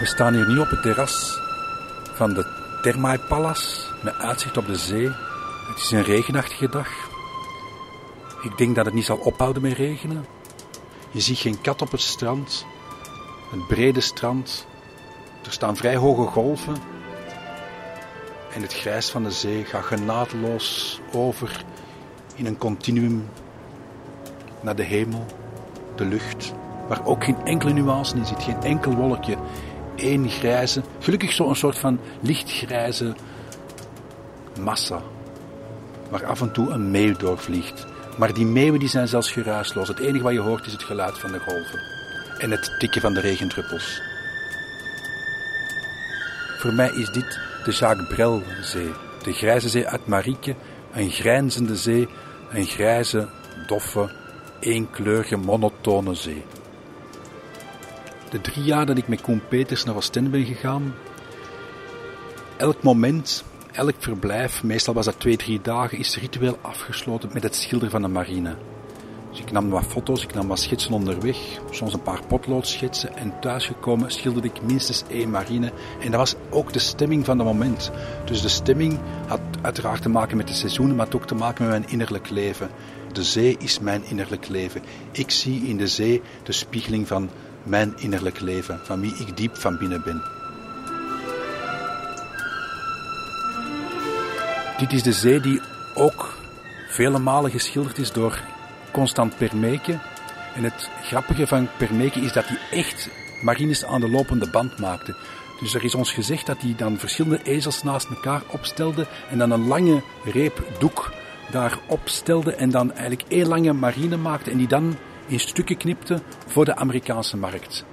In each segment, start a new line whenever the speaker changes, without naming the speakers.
We staan hier nu op het terras van de Thermae Palace met uitzicht op de zee. Het is een regenachtige dag. Ik denk dat het niet zal ophouden met regenen. Je ziet geen kat op het strand. Het brede strand. Er staan vrij hoge golven. En het grijs van de zee gaat genadeloos over in een continuum naar de hemel, de lucht, waar ook geen enkele nuance in zit, geen enkel wolkje. Eén grijze, gelukkig zo'n soort van lichtgrijze massa, waar af en toe een meeuw doorvliegt. Maar die meeuwen die zijn zelfs geruisloos. Het enige wat je hoort is het geluid van de golven en het tikken van de regendruppels. Voor mij is dit de Jacques Brel-zee, de grijze zee uit Marieke, een grijnzende zee, een grijze, doffe, eenkleurige, monotone zee. De drie jaar dat ik met Koen Peters naar Oostende ben gegaan, elk moment, elk verblijf, meestal was dat twee, drie dagen, is ritueel afgesloten met het schilderen van de marine. Dus ik nam wat foto's, ik nam wat schetsen onderweg, soms een paar potloodschetsen en thuisgekomen schilderde ik minstens één marine. En dat was ook de stemming van het moment. Dus de stemming had uiteraard te maken met de seizoenen, maar ook te maken met mijn innerlijk leven. De zee is mijn innerlijk leven. Ik zie in de zee de spiegeling van mijn innerlijk leven, van wie ik diep van binnen ben. Dit is de zee die ook vele malen geschilderd is door Constant Permeke. En het grappige van Permeke is dat hij echt marines aan de lopende band maakte. Dus er is ons gezegd dat hij dan verschillende ezels naast elkaar opstelde en dan een lange reep doek daarop stelde en dan eigenlijk één lange marine maakte en die dan in stukken knipte voor de Amerikaanse markt.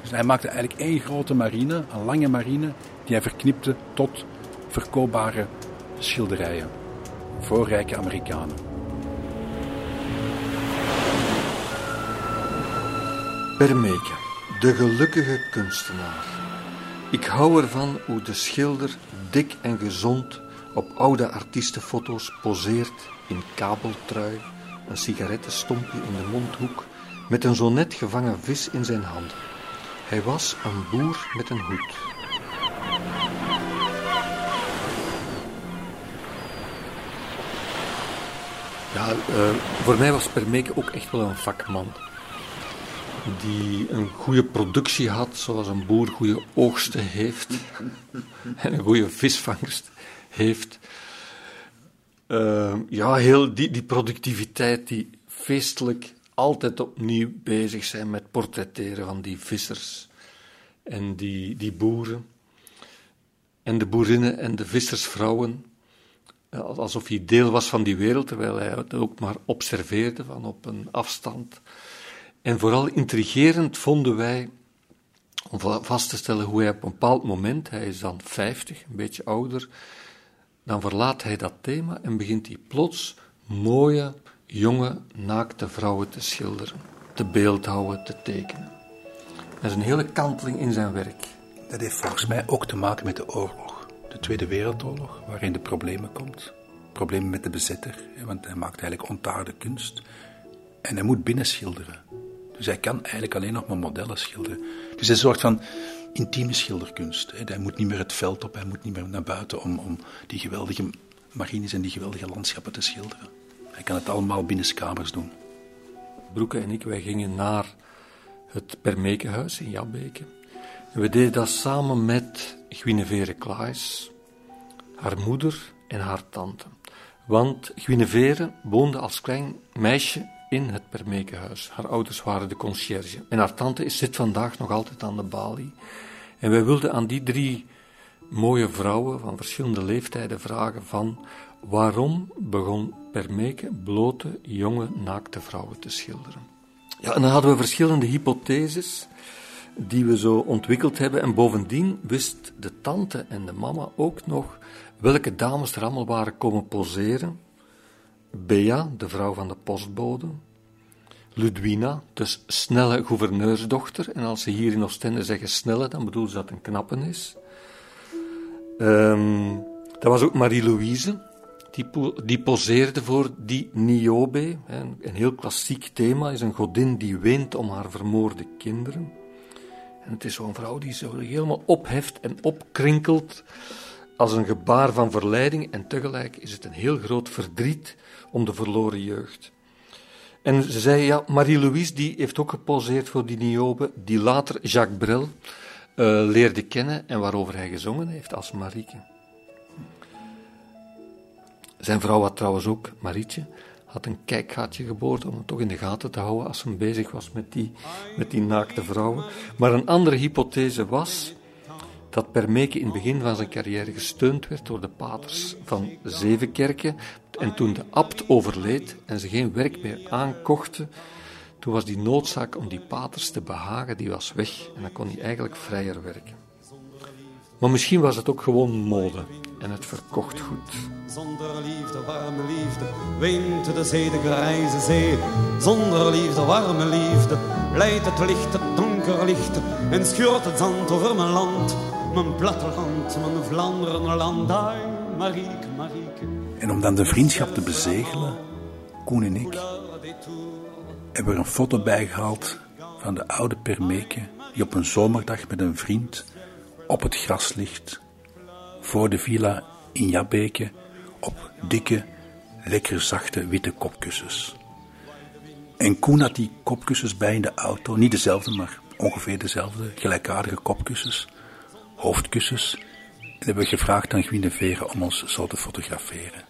Dus hij maakte eigenlijk één grote marine, een lange marine, die hij verknipte tot verkoopbare schilderijen voor rijke Amerikanen.
Permeke, de gelukkige kunstenaar. Ik hou ervan hoe de schilder dik en gezond op oude artiestenfoto's poseert in kabeltrui, een sigarettenstompje in de mondhoek, met een zo net gevangen vis in zijn handen. Hij was een boer met een hoed. Ja, uh, voor mij was Permeke ook echt wel een vakman. Die een goede productie had, zoals een boer goede oogsten heeft. en een goede visvangst heeft. Uh, ja, heel die, die productiviteit, die feestelijk altijd opnieuw bezig zijn met portretteren van die vissers en die, die boeren. En de boerinnen en de vissersvrouwen, alsof hij deel was van die wereld, terwijl hij het ook maar observeerde van op een afstand. En vooral intrigerend vonden wij om vast te stellen hoe hij op een bepaald moment, hij is dan 50, een beetje ouder, dan verlaat hij dat thema en begint hij plots mooie, jonge, naakte vrouwen te schilderen, te beeldhouden, te tekenen. Dat is een hele kanteling in zijn werk.
Dat heeft volgens mij ook te maken met de oorlog, de Tweede Wereldoorlog, waarin de problemen komt. Problemen met de bezetter, want hij maakt eigenlijk ontaarde kunst. En hij moet binnenschilderen. Dus hij kan eigenlijk alleen nog maar modellen schilderen. Dus een soort van intieme schilderkunst. Hij moet niet meer het veld op, hij moet niet meer naar buiten om, om die geweldige marines en die geweldige landschappen te schilderen. Hij kan het allemaal binnen kamers doen.
Broeke en ik, wij gingen naar het Permekenhuis in Jabbeke. En we deden dat samen met Guinevere Klaes, haar moeder en haar tante. Want Guinevere woonde als klein meisje in het Permekenhuis. Haar ouders waren de conciërge. En haar tante zit vandaag nog altijd aan de balie. En wij wilden aan die drie mooie vrouwen van verschillende leeftijden vragen van waarom begon Permeke blote, jonge, naakte vrouwen te schilderen. Ja, en dan hadden we verschillende hypotheses die we zo ontwikkeld hebben. En bovendien wist de tante en de mama ook nog welke dames er allemaal waren komen poseren Bea, de vrouw van de postbode. Ludwina, de snelle gouverneursdochter. En als ze hier in Oostende zeggen snelle, dan bedoelen ze dat een knappen is. Um, dat was ook Marie-Louise, die, die poseerde voor die Niobe. Een heel klassiek thema is een godin die weent om haar vermoorde kinderen. En het is zo'n vrouw die zo helemaal opheft en opkrinkelt als een gebaar van verleiding. En tegelijk is het een heel groot verdriet om de verloren jeugd. En ze zei, ja, Marie-Louise die heeft ook geposeerd voor die Niobe, die later Jacques Brel uh, leerde kennen en waarover hij gezongen heeft als Marieke. Zijn vrouw had trouwens ook, Marietje, had een kijkgaatje geboord om hem toch in de gaten te houden als hij bezig was met die, met die naakte vrouwen. Maar een andere hypothese was dat Permeke in het begin van zijn carrière gesteund werd door de paters van Zevenkerken. En toen de abt overleed en ze geen werk meer aankochten, toen was die noodzaak om die paters te behagen, die was weg. En dan kon hij eigenlijk vrijer werken. Maar misschien was het ook gewoon mode en het verkocht goed.
Zonder liefde, warme liefde, weent de zee, de grijze zee. Zonder liefde, warme liefde, leidt het licht, het donker licht. En schuurt het zand over mijn land, mijn platteland, mijn Vlaanderenland. Ai, Marieke, Marieke.
En om dan de vriendschap te bezegelen, Koen en ik, hebben er een foto bijgehaald van de oude Permeke, die op een zomerdag met een vriend op het gras ligt, voor de villa in Jabbeke, op dikke, lekker zachte witte kopkussens. En Koen had die kopkussens bij in de auto, niet dezelfde, maar ongeveer dezelfde, gelijkaardige kopkussens, hoofdkussens. En hebben we gevraagd aan Guinevere om ons zo te fotograferen.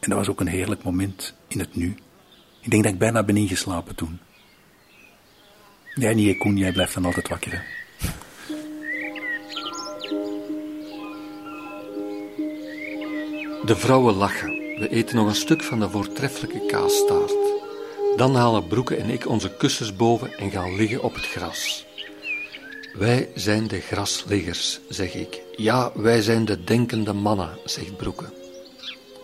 En dat was ook een heerlijk moment in het nu. Ik denk dat ik bijna ben ingeslapen toen. Jij niet, Koen, jij blijft dan altijd wakker.
De vrouwen lachen. We eten nog een stuk van de voortreffelijke kaastaart. Dan halen Broeke en ik onze kussens boven en gaan liggen op het gras. Wij zijn de grasliggers, zeg ik. Ja, wij zijn de denkende mannen, zegt Broeke.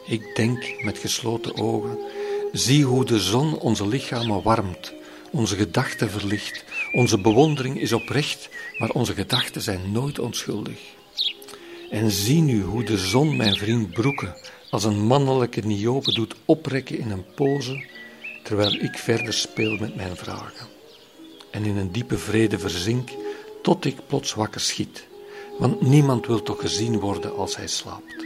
Ik denk met gesloten ogen. Zie hoe de zon onze lichamen warmt, onze gedachten verlicht. Onze bewondering is oprecht, maar onze gedachten zijn nooit onschuldig. En zie nu hoe de zon mijn vriend Broeke als een mannelijke niobe doet oprekken in een pose, terwijl ik verder speel met mijn vragen. En in een diepe vrede verzink, tot ik plots wakker schiet, want niemand wil toch gezien worden als hij slaapt.